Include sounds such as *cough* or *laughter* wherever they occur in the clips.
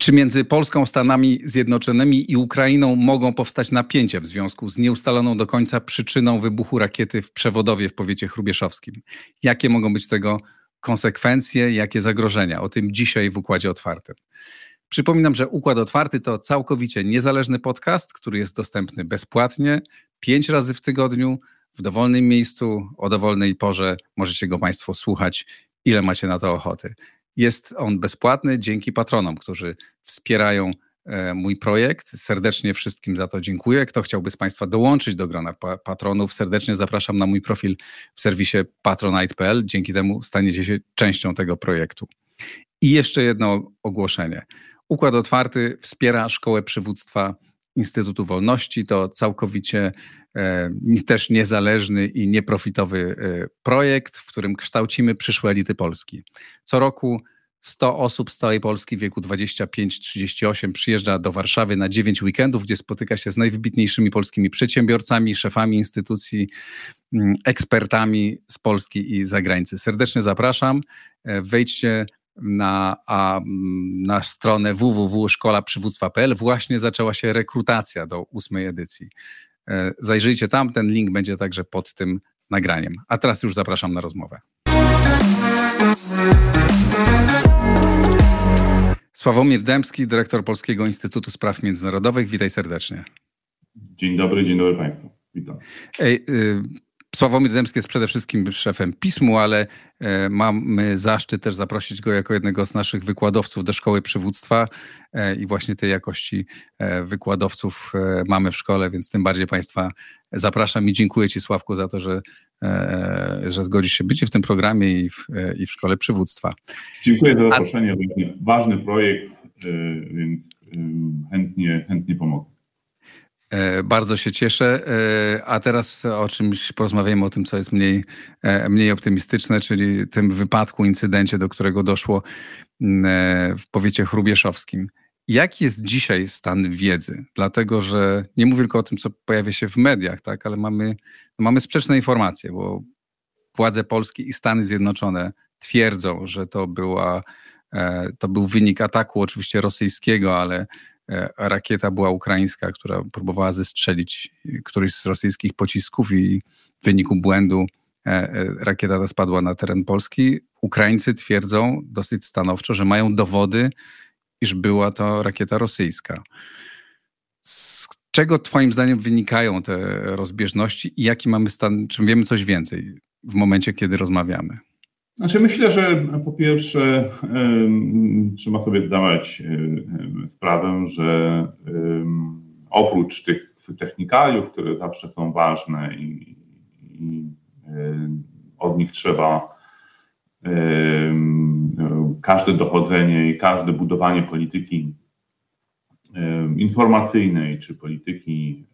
Czy między Polską, Stanami Zjednoczonymi i Ukrainą mogą powstać napięcia w związku z nieustaloną do końca przyczyną wybuchu rakiety w przewodowie w powiecie chrubieszowskim? Jakie mogą być tego konsekwencje, jakie zagrożenia? O tym dzisiaj w Układzie Otwartym. Przypominam, że Układ Otwarty to całkowicie niezależny podcast, który jest dostępny bezpłatnie, pięć razy w tygodniu, w dowolnym miejscu, o dowolnej porze. Możecie go Państwo słuchać, ile macie na to ochoty. Jest on bezpłatny dzięki patronom, którzy wspierają e, mój projekt. Serdecznie wszystkim za to dziękuję. Kto chciałby z Państwa dołączyć do grona patronów, serdecznie zapraszam na mój profil w serwisie patronite.pl. Dzięki temu staniecie się częścią tego projektu. I jeszcze jedno ogłoszenie. Układ Otwarty wspiera Szkołę Przywództwa Instytutu Wolności. To całkowicie e, też niezależny i nieprofitowy e, projekt, w którym kształcimy przyszłe elity Polski. Co roku 100 osób z całej Polski w wieku 25-38 przyjeżdża do Warszawy na 9 weekendów, gdzie spotyka się z najwybitniejszymi polskimi przedsiębiorcami, szefami instytucji, mm, ekspertami z Polski i zagranicy. Serdecznie zapraszam. E, wejdźcie na, a, na stronę www.szkolaprzywództwa.pl właśnie zaczęła się rekrutacja do ósmej edycji. E, zajrzyjcie tam, ten link będzie także pod tym nagraniem. A teraz już zapraszam na rozmowę. Sławomir Dębski, dyrektor Polskiego Instytutu Spraw Międzynarodowych. Witaj serdecznie. Dzień dobry, dzień dobry Państwu. Witam. Ej, y Sławomir Dębski jest przede wszystkim szefem pismu, ale e, mamy zaszczyt też zaprosić go jako jednego z naszych wykładowców do szkoły przywództwa e, i właśnie tej jakości e, wykładowców mamy w szkole, więc tym bardziej Państwa zapraszam i dziękuję Ci Sławku za to, że, że zgodzisz się być w tym programie i w, i w szkole przywództwa. Dziękuję za zaproszenie. A... Ważny projekt, więc chętnie, chętnie pomogę. E, bardzo się cieszę. E, a teraz o czymś porozmawiamy, o tym, co jest mniej, e, mniej optymistyczne, czyli tym wypadku, incydencie, do którego doszło w powiecie chrubieszowskim. Jaki jest dzisiaj stan wiedzy? Dlatego, że nie mówię tylko o tym, co pojawia się w mediach, tak, ale mamy, no mamy sprzeczne informacje, bo władze Polski i Stany Zjednoczone twierdzą, że to była to był wynik ataku oczywiście rosyjskiego, ale rakieta była ukraińska, która próbowała zestrzelić któryś z rosyjskich pocisków i w wyniku błędu e, e, rakieta ta spadła na teren Polski. Ukraińcy twierdzą dosyć stanowczo, że mają dowody, iż była to rakieta rosyjska. Z czego Twoim zdaniem wynikają te rozbieżności i jaki mamy stan, czy wiemy coś więcej w momencie, kiedy rozmawiamy? Znaczy myślę, że po pierwsze trzeba sobie zdawać sprawę, że oprócz tych technikaliów, które zawsze są ważne i, i od nich trzeba każde dochodzenie i każde budowanie polityki informacyjnej czy polityki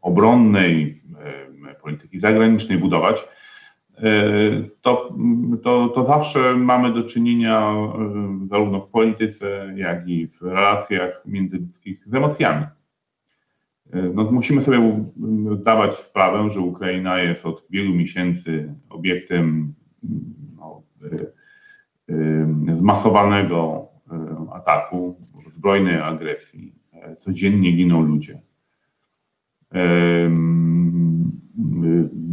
obronnej, polityki zagranicznej budować, to, to, to zawsze mamy do czynienia e, zarówno w polityce, jak i w relacjach międzyludzkich z emocjami. E, no, musimy sobie zdawać sprawę, że Ukraina jest od wielu miesięcy obiektem no, zmasowanego ataku, zbrojnej agresji. Codziennie giną ludzie.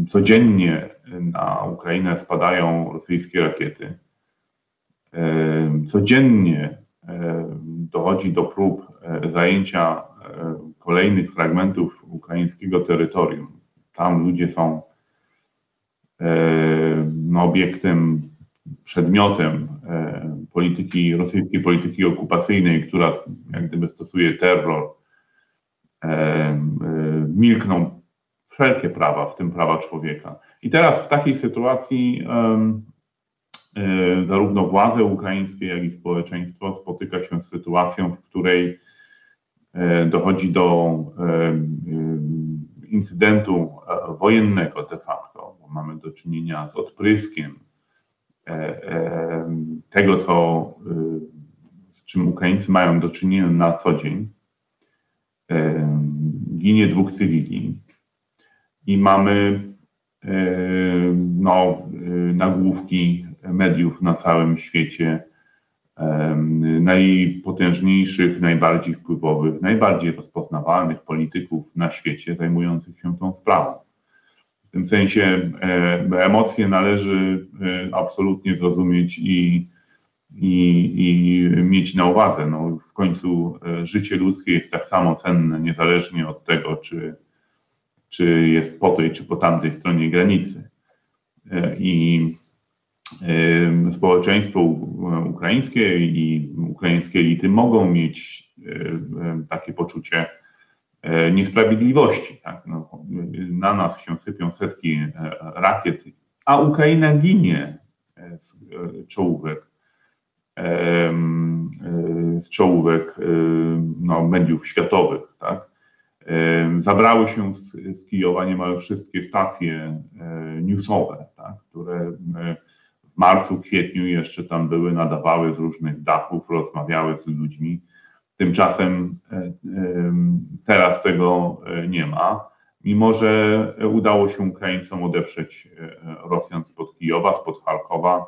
Codziennie na Ukrainę spadają rosyjskie rakiety. Codziennie dochodzi do prób e, zajęcia e, kolejnych fragmentów ukraińskiego terytorium. Tam ludzie są no, obiektem, przedmiotem e, polityki, rosyjskiej polityki okupacyjnej, która jak gdyby stosuje terror. Milkną wszelkie prawa, w tym prawa człowieka. I teraz w takiej sytuacji y, zarówno władze ukraińskie, jak i społeczeństwo spotyka się z sytuacją, w której y, dochodzi do incydentu wojennego de facto, bo mamy do czynienia z odpryskiem tego, co czym Ukraińcy mają do czynienia na co dzień. Ginie dwóch cywili i mamy no, nagłówki mediów na całym świecie, najpotężniejszych, najbardziej wpływowych, najbardziej rozpoznawalnych polityków na świecie zajmujących się tą sprawą. W tym sensie emocje należy absolutnie zrozumieć i i, i mieć na uwadze. No, w końcu życie ludzkie jest tak samo cenne, niezależnie od tego, czy, czy jest po tej, czy po tamtej stronie granicy. E, I e, społeczeństwo ukraińskie i ukraińskie elity mogą mieć takie poczucie niesprawiedliwości. Tak? No, na nas się sypią setki rakiet, a Ukraina ginie z czołówek z czołówek no, mediów światowych. Tak? Zabrały się z, z Kijowa niemal wszystkie stacje e, newsowe, tak? które e, w marcu, kwietniu jeszcze tam były, nadawały z różnych dachów, rozmawiały z ludźmi. Tymczasem e, teraz tego nie ma, mimo że udało się Ukraińcom odeprzeć Rosjan spod Kijowa, spod Charkowa,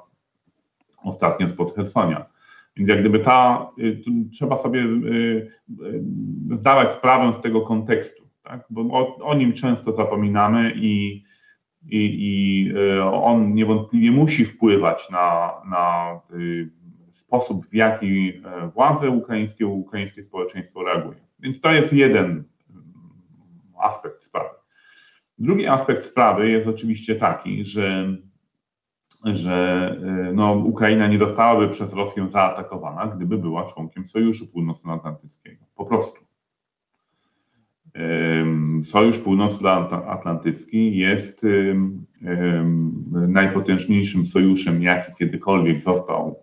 ostatnio spod Hersonia. Więc jak gdyby ta, y, trzeba sobie y, y, zdawać sprawę z tego kontekstu, tak? bo o, o nim często zapominamy i, i, i on niewątpliwie musi wpływać na, na sposób, w jaki e, władze ukraińskie, ukraińskie społeczeństwo reaguje. Więc to jest jeden aspekt sprawy. Drugi aspekt sprawy jest oczywiście taki, że że y, no, Ukraina nie zostałaby przez Rosję zaatakowana, gdyby była członkiem Sojuszu Północnoatlantyckiego. Po prostu. Sojusz Północnoatlantycki jest najpotężniejszym sojuszem, jaki kiedykolwiek został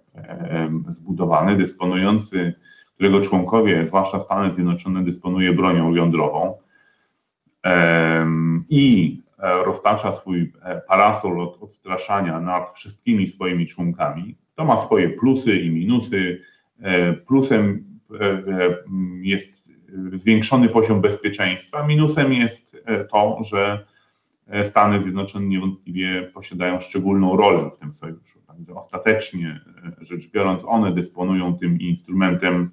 zbudowany, dysponujący, którego członkowie, zwłaszcza Stany Zjednoczone, dysponuje bronią jądrową. I roztacza swój e, parasol od odstraszania nad wszystkimi swoimi członkami. To ma swoje plusy i minusy. E, plusem jest zwiększony poziom bezpieczeństwa, minusem jest to, że Stany Zjednoczone niewątpliwie posiadają szczególną rolę w tym sojuszu. Ostatecznie rzecz biorąc, one dysponują tym instrumentem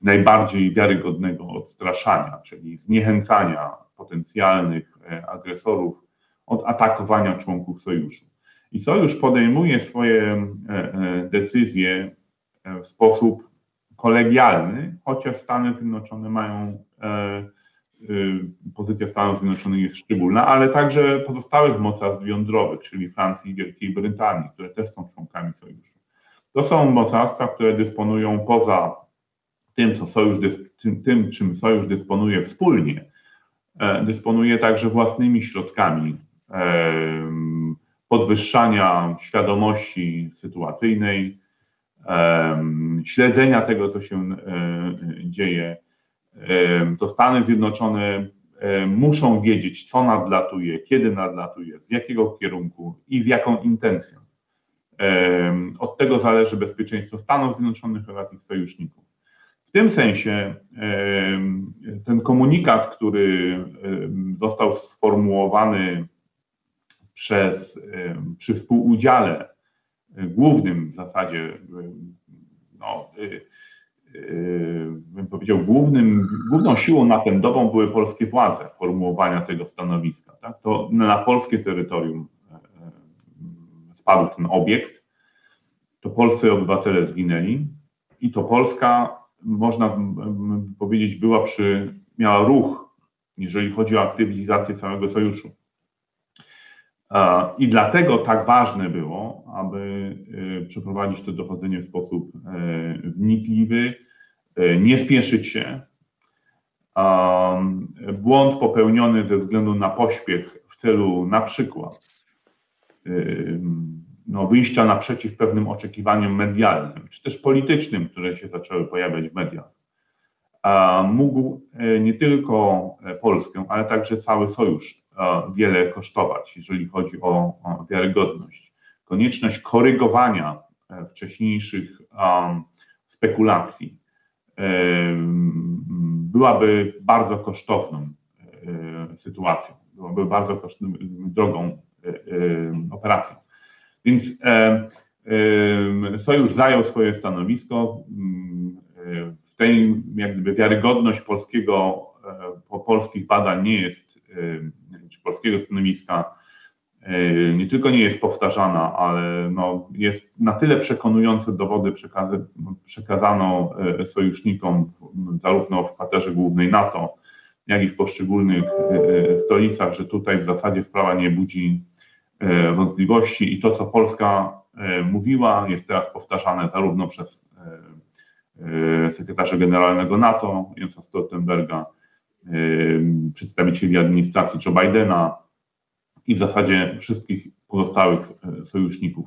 najbardziej wiarygodnego odstraszania, czyli zniechęcania potencjalnych agresorów od atakowania członków sojuszu. I sojusz podejmuje swoje e, e, decyzje e, w sposób kolegialny, chociaż Stany Zjednoczone mają, pozycja Stanów Zjednoczonych jest szczególna, ale także pozostałych mocarstw jądrowych, czyli Francji i Wielkiej Brytanii, które też są członkami sojuszu. To są mocarstwa, które dysponują poza tym, co sojusz, tym, tym czym sojusz dysponuje wspólnie, dysponuje także własnymi środkami podwyższania świadomości sytuacyjnej, śledzenia tego, co się dzieje. To Stany Zjednoczone muszą wiedzieć, co nadlatuje, kiedy nadlatuje, z jakiego kierunku i z jaką intencją. Od tego zależy bezpieczeństwo Stanów Zjednoczonych oraz ich sojuszników. W tym sensie ten komunikat, który został sformułowany przez, przy współudziale e, głównym w zasadzie, no, e, e, bym powiedział, głównym, główną siłą napędową były polskie władze formułowania tego stanowiska. Tak? To na polskie terytorium spadł ten obiekt, to polscy obywatele zginęli i to Polska, można powiedzieć, była przy, miała ruch, jeżeli chodzi o aktywizację całego sojuszu. I dlatego tak ważne było, aby y, przeprowadzić to dochodzenie w sposób y, wnikliwy, nie spieszyć się. Błąd popełniony ze względu na pośpiech w celu na przykład no, wyjścia naprzeciw pewnym oczekiwaniom medialnym, czy też politycznym, które się zaczęły pojawiać w mediach, mógł nie tylko Polskę, ale także cały sojusz wiele kosztować, jeżeli chodzi o, wiarygodność. Konieczność korygowania e, wcześniejszych spekulacji, byłaby bardzo kosztowną sytuacją, byłaby bardzo kosztowną, drogą operacją. Więc Sojusz zajął swoje stanowisko. W tej jak gdyby wiarygodność polskiego, polskich badań nie jest, czy polskiego stanowiska nie tylko nie jest powtarzana, ale no jest na tyle przekonujące dowody przekazano sojusznikom zarówno w kwaterze głównej NATO, jak i w poszczególnych stolicach, że tutaj w zasadzie sprawa nie budzi wątpliwości. I to, co Polska mówiła, jest teraz powtarzane zarówno przez sekretarza generalnego NATO Jensa Stoltenberga, przedstawicieli administracji Joe Bidena i w zasadzie wszystkich pozostałych sojuszników.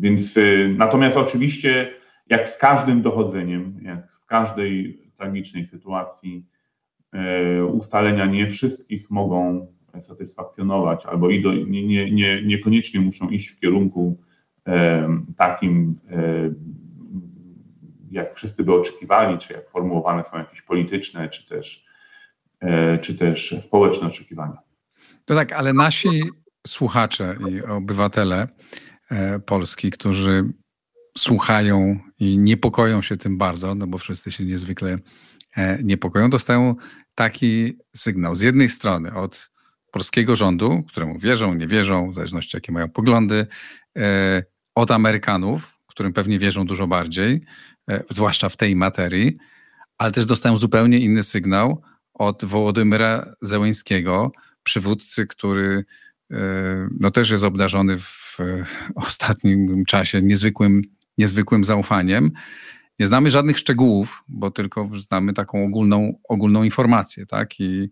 Więc natomiast oczywiście, jak z każdym dochodzeniem, jak w każdej tragicznej sytuacji, ustalenia nie wszystkich mogą satysfakcjonować, albo idą, nie, nie, nie, niekoniecznie muszą iść w kierunku e, takim, e, jak wszyscy by oczekiwali, czy jak formułowane są jakieś polityczne, czy też, e, czy też społeczne oczekiwania. To tak, ale nasi słuchacze i obywatele e, Polski, którzy słuchają i niepokoją się tym bardzo, no bo wszyscy się niezwykle e, niepokoją, dostają taki sygnał z jednej strony od polskiego rządu, któremu wierzą, nie wierzą, w zależności jakie mają poglądy, od Amerykanów, którym pewnie wierzą dużo bardziej, e, zwłaszcza w tej materii, ale też dostają zupełnie inny sygnał od Wołodymyra Zełęńskiego, przywódcy, który e, no też jest obdarzony w ostatnim czasie niezwykłym, niezwykłym zaufaniem. Nie znamy żadnych szczegółów, bo tylko znamy taką ogólną, ogólną informację, tak? I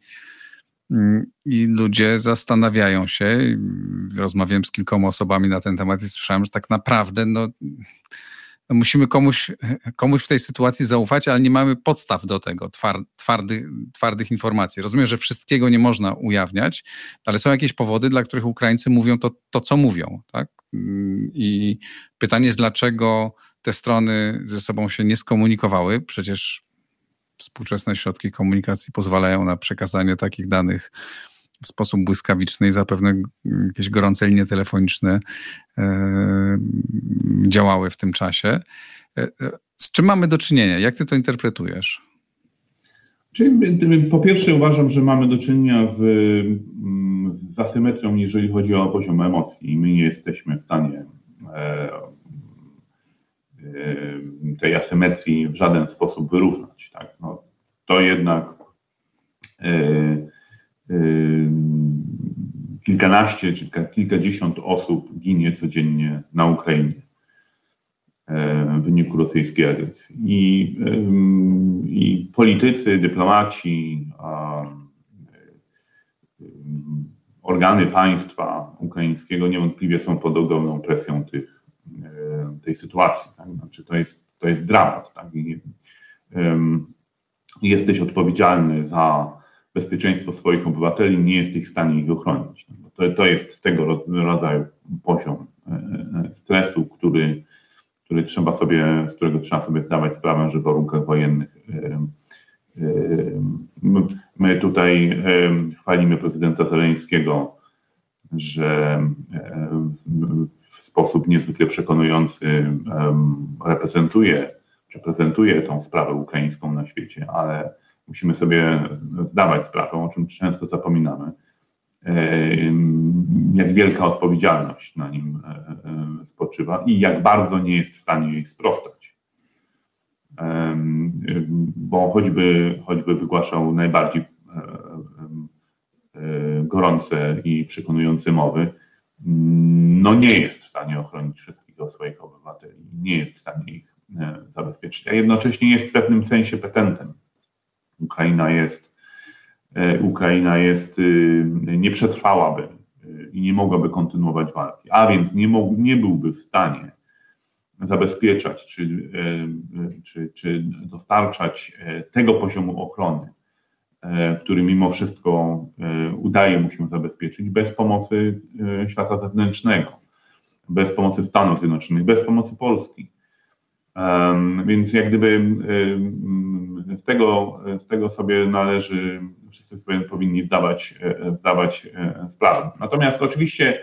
I ludzie zastanawiają się, rozmawiałem z kilkoma osobami na ten temat i słyszałem, że tak naprawdę no, no musimy komuś, komuś w tej sytuacji zaufać, ale nie mamy podstaw do tego, twardych, twardych informacji. Rozumiem, że wszystkiego nie można ujawniać, ale są jakieś powody, dla których Ukraińcy mówią to, to co mówią. Tak? Mm, I pytanie jest, dlaczego te strony ze sobą się nie skomunikowały? Przecież współczesne środki komunikacji pozwalają na przekazanie takich danych w sposób błyskawiczny i zapewne jakieś gorące linie telefoniczne e, działały w tym czasie. E, e, z czym mamy do czynienia? Jak ty to interpretujesz? Czyli po pierwsze uważam, że mamy do czynienia z, z asymetrią, jeżeli chodzi o poziom emocji. My nie jesteśmy w stanie tej asymetrii w żaden sposób wyrównać. Tak? No, to jednak e, e, kilkanaście czy kilkadziesiąt osób ginie codziennie na Ukrainie w wyniku rosyjskiej agresji. I, i politycy, dyplomaci, organy państwa ukraińskiego niewątpliwie są pod ogromną presją tych tej sytuacji. Tak? Znaczy to, jest, to jest dramat. Tak? I, um, jesteś odpowiedzialny za bezpieczeństwo swoich obywateli, nie jesteś w stanie ich ochronić. No to, to jest tego rodzaju poziom e, e, stresu, który, który trzeba sobie, z którego trzeba sobie zdawać sprawę, że w warunkach wojennych e, My tutaj chwalimy prezydenta Zeleńskiego, że sposób niezwykle przekonujący reprezentuje, czy prezentuje tą sprawę ukraińską na świecie, ale musimy sobie zdawać sprawę, o czym często zapominamy, jak wielka odpowiedzialność na nim e, e, spoczywa i jak bardzo nie jest w stanie jej sprostać. Bo choćby, choćby wygłaszał najbardziej e, gorące i przekonujące mowy, no nie jest w stanie ochronić wszystkich swoich obywateli, nie jest w stanie ich e, zabezpieczyć, a jednocześnie jest w pewnym sensie petentem. Ukraina jest, e, Ukraina jest, y, nie przetrwałaby y, i nie mogłaby kontynuować walki, a więc nie, mógł, nie byłby w stanie zabezpieczać czy, e, czy, czy dostarczać tego poziomu ochrony, który mimo wszystko e, udaje mu się zabezpieczyć bez pomocy e, świata zewnętrznego. bez pomocy Stanów Zjednoczonych, bez pomocy Polski. Więc jak gdyby z tego, z tego sobie należy, wszyscy sobie powinni zdawać, zdawać sprawę. Natomiast oczywiście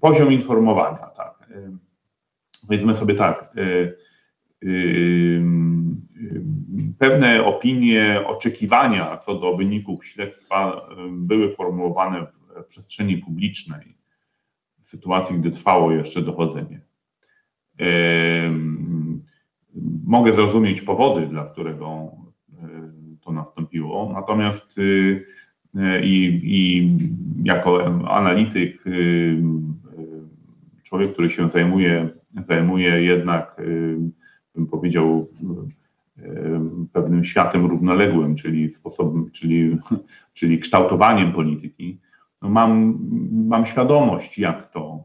poziom informowania, tak. Powiedzmy sobie tak, pewne opinie, oczekiwania co do wyników śledztwa były formułowane w przestrzeni publicznej w sytuacji, gdy trwało jeszcze dochodzenie. Mogę zrozumieć powody, dla którego to nastąpiło, natomiast y, i, i jako analityk, człowiek, który się zajmuje, zajmuje jednak, bym powiedział, pewnym światem równoległym, czyli sposobem, czyli, *laughs* czyli kształtowaniem polityki, no mam, mam świadomość, jak to,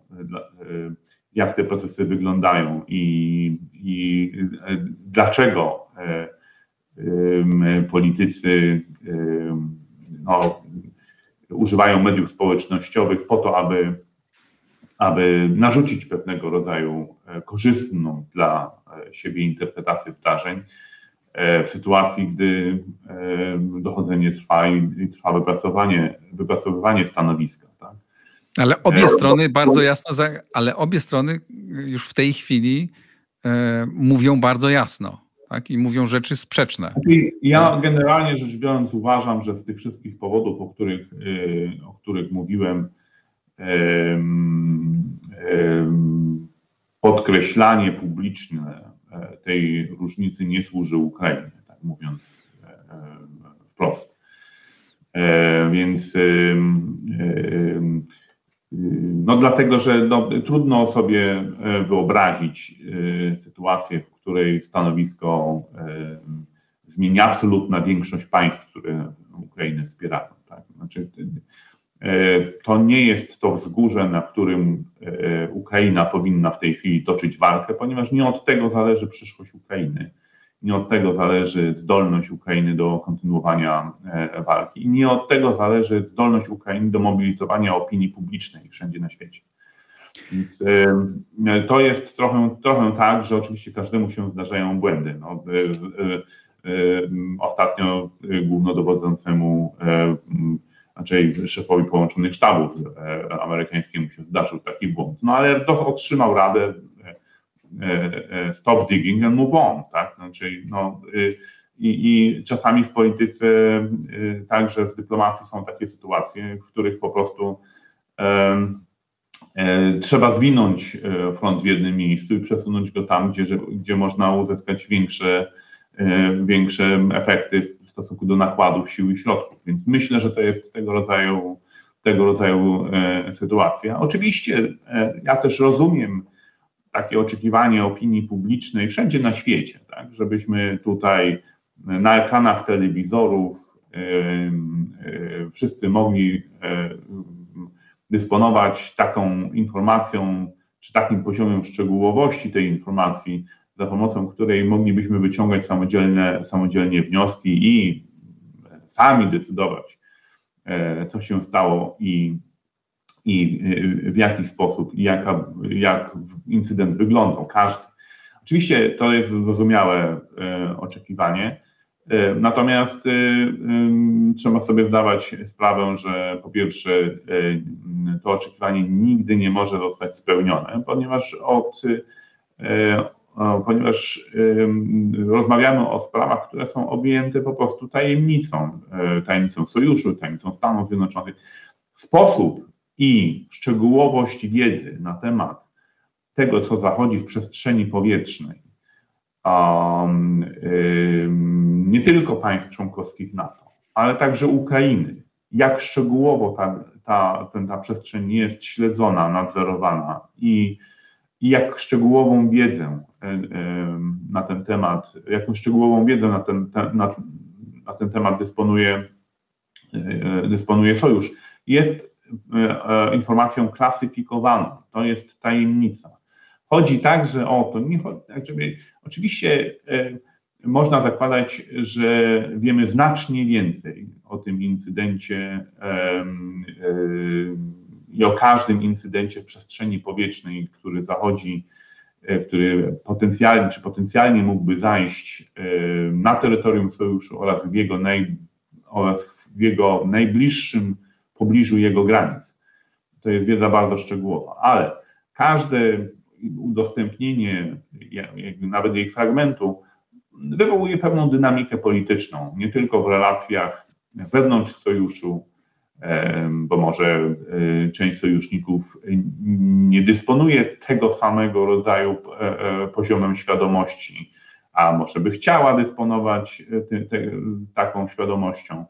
jak te procesy wyglądają i, i dlaczego politycy no, używają mediów społecznościowych po to, aby, aby narzucić pewnego rodzaju korzystną dla siebie interpretację zdarzeń. E, w sytuacji, gdy e, dochodzenie trwa i trwa wypracowanie, wypracowywanie stanowiska. Tak? Ale obie e, strony bardzo jasno, ale obie strony już w tej chwili mówią bardzo jasno. Tak? I mówią rzeczy sprzeczne. Ja generalnie rzecz biorąc uważam, że z tych wszystkich powodów, o których, o których mówiłem, podkreślanie publiczne E, tej różnicy nie służy Ukrainie, tak mówiąc e, e, wprost. Więc no dlatego, że no, trudno sobie wyobrazić sytuację, w której stanowisko zmieni absolutna większość państw, które Ukrainę wspierają. Tak? Znaczy, E, to nie jest to wzgórze, na którym e, Ukraina powinna w tej chwili toczyć walkę, ponieważ nie od tego zależy przyszłość Ukrainy, nie od tego zależy zdolność Ukrainy do kontynuowania e, walki i nie od tego zależy zdolność Ukrainy do mobilizowania opinii publicznej wszędzie na świecie. Więc to jest trochę, trochę tak, że oczywiście każdemu się zdarzają błędy. No, ostatnio głównodowodzącemu znaczy szefowi połączonych sztabów e, amerykańskiemu się zdarzył taki błąd. No ale to otrzymał radę e, e, stop digging and move on, tak? Znaczy, no, y, i, i czasami w polityce, y, także w dyplomacji są takie sytuacje, w których po prostu trzeba zwinąć front w jednym miejscu i przesunąć go tam, gdzie, gdzie można uzyskać większe, większe efekty stosunku do nakładów sił i środków. Więc myślę, że to jest tego rodzaju, tego rodzaju e, sytuacja. Oczywiście e, ja też rozumiem takie oczekiwanie opinii publicznej wszędzie na świecie, tak, żebyśmy tutaj na ekranach telewizorów e, wszyscy mogli dysponować taką informacją, czy takim poziomem szczegółowości tej informacji, za pomocą której moglibyśmy wyciągać samodzielne, samodzielnie wnioski i sami decydować, e, co się stało i, i e, w jaki sposób, i jaka, jak incydent wyglądał, każdy. Oczywiście to jest zrozumiałe e, oczekiwanie, natomiast trzeba sobie zdawać sprawę, że po pierwsze to oczekiwanie nigdy nie może zostać spełnione, ponieważ od ponieważ rozmawiamy o sprawach, które są objęte po prostu tajemnicą, e, tajemnicą sojuszu, tajemnicą Stanów Zjednoczonych. Sposób i szczegółowość wiedzy na temat tego, co zachodzi w przestrzeni powietrznej, nie tylko państw członkowskich NATO, ale także Ukrainy, jak szczegółowo ta, ta, ta przestrzeń jest śledzona, nadzorowana i i jak szczegółową wiedzę na ten temat, jaką szczegółową wiedzę na ten, na, na ten temat dysponuje, e, dysponuje Sojusz. Jest informacją klasyfikowaną, to jest tajemnica. Chodzi także o to, nie chodzi, żeby, oczywiście można zakładać, że wiemy znacznie więcej o tym incydencie i o każdym incydencie w przestrzeni powietrznej, który zachodzi, który potencjalnie czy potencjalnie mógłby zajść na terytorium sojuszu oraz w jego, naj, oraz w jego najbliższym pobliżu jego granic. To jest wiedza bardzo szczegółowa, ale każde udostępnienie, nawet jej fragmentu, wywołuje pewną dynamikę polityczną, nie tylko w relacjach wewnątrz sojuszu, bo może e, część sojuszników nie dysponuje tego samego rodzaju e, e, poziomem świadomości, a może by chciała dysponować taką świadomością.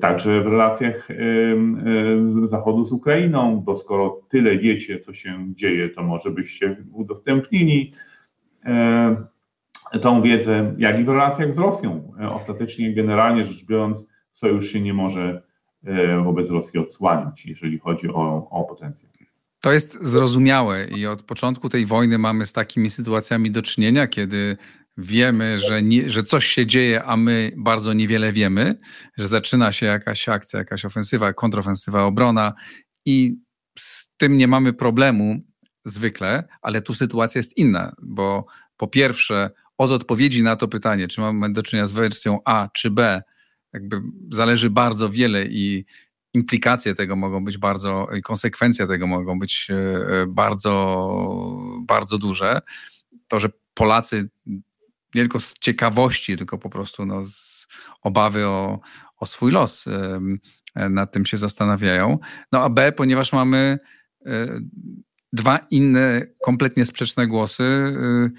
Także w relacjach Zachodu z Ukrainą, bo skoro tyle wiecie, co się dzieje, to może byście udostępnili tą wiedzę, jak i w relacjach z Rosją. Ostatecznie, generalnie rzecz biorąc, sojusz się nie może wobec Rosji odsłaniać, jeżeli chodzi o, o potencjał. To jest zrozumiałe i od początku tej wojny mamy z takimi sytuacjami do czynienia, kiedy wiemy, że, nie, że coś się dzieje, a my bardzo niewiele wiemy, że zaczyna się jakaś akcja, jakaś ofensywa, kontrofensywa, obrona i z tym nie mamy problemu zwykle, ale tu sytuacja jest inna, bo po pierwsze od odpowiedzi na to pytanie, czy mamy do czynienia z wersją A czy B, jakby zależy bardzo wiele i implikacje tego mogą być bardzo, i konsekwencje tego mogą być e, bardzo, bardzo duże. To, że Polacy nie tylko z ciekawości, tylko po prostu no, z obawy o, o swój los nad tym się zastanawiają. No a B, ponieważ mamy e, dwa inne, kompletnie sprzeczne głosy, e,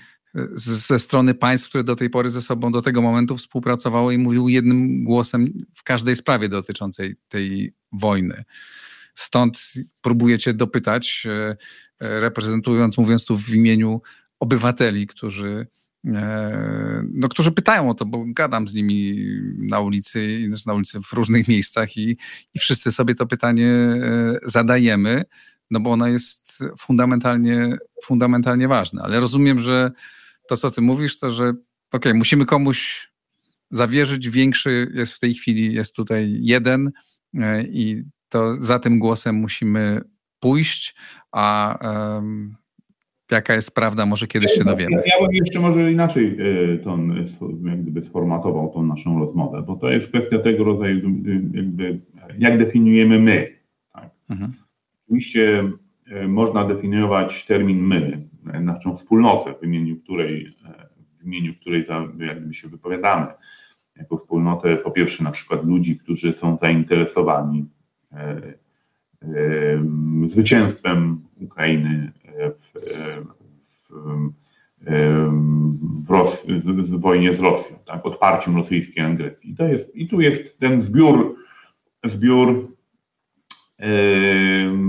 ze strony państw, które do tej pory ze sobą do tego momentu współpracowały i mówiły jednym głosem w każdej sprawie dotyczącej tej wojny. Stąd próbujecie dopytać, e, e, reprezentując, mówiąc tu w imieniu obywateli, którzy, e, no, którzy pytają o to, bo gadam z nimi na ulicy, znaczy na ulicy w różnych miejscach i, i wszyscy sobie to pytanie zadajemy, no bo ono jest fundamentalnie, fundamentalnie ważne. Ale rozumiem, że to, co ty mówisz, to że ok, musimy komuś zawierzyć, większy jest w tej chwili, jest tutaj jeden e, i to za tym głosem musimy pójść, a um, jaka jest prawda, może kiedyś się dowiemy. Ja bym jeszcze może inaczej e, tą, jak gdyby sformatował tą naszą rozmowę, bo to jest kwestia tego rodzaju, jakby, jak definiujemy my. Tak? Mhm. Oczywiście e, można definiować termin my, naszą wspólnotę, w imieniu której, w imieniu której jakby się wypowiadamy, jako wspólnotę po pierwsze na przykład ludzi, którzy są zainteresowani e, e, zwycięstwem Ukrainy w, w, w, Ros- w wojnie z Rosją, tak, odparciem rosyjskiej agresji. To jest, I tu jest ten zbiór, zbiór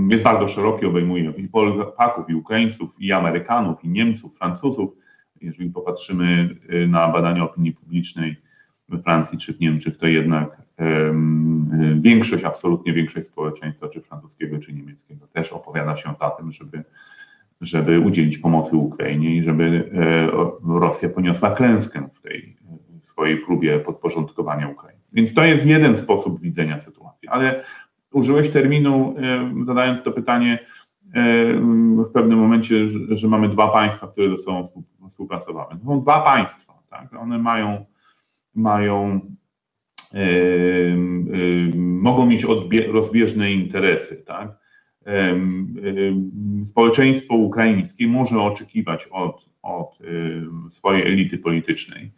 jest bardzo szeroki, obejmuje i Polaków, i Ukraińców, i Amerykanów, i Niemców, Francuzów. Jeżeli popatrzymy y, na badania opinii publicznej we Francji czy w Niemczech, to jednak większość, absolutnie większość społeczeństwa, czy francuskiego, czy niemieckiego, też opowiada się za tym, żeby, żeby udzielić pomocy Ukrainie i żeby e, Rosja poniosła klęskę w tej swojej próbie podporządkowania Ukrainy. Więc to jest jeden sposób widzenia sytuacji, ale użyłeś terminu, zadając to pytanie w pewnym momencie, że, mamy dwa państwa, które ze sobą współpracowały. To są dwa państwa, tak? One mają, mają mogą mieć rozbieżne interesy, tak? społeczeństwo ukraińskie może oczekiwać od, od swojej elity politycznej,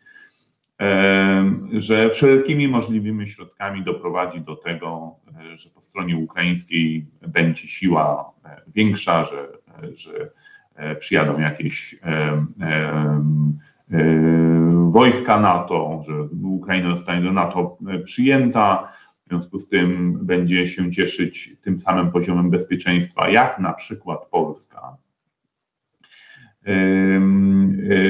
że wszelkimi możliwymi środkami doprowadzi do tego, e, że po stronie ukraińskiej będzie siła e, większa, że, e, że przyjadą jakieś wojska NATO, że Ukraina zostanie do NATO przyjęta, w związku z tym będzie się cieszyć tym samym poziomem bezpieczeństwa, jak na przykład Polska.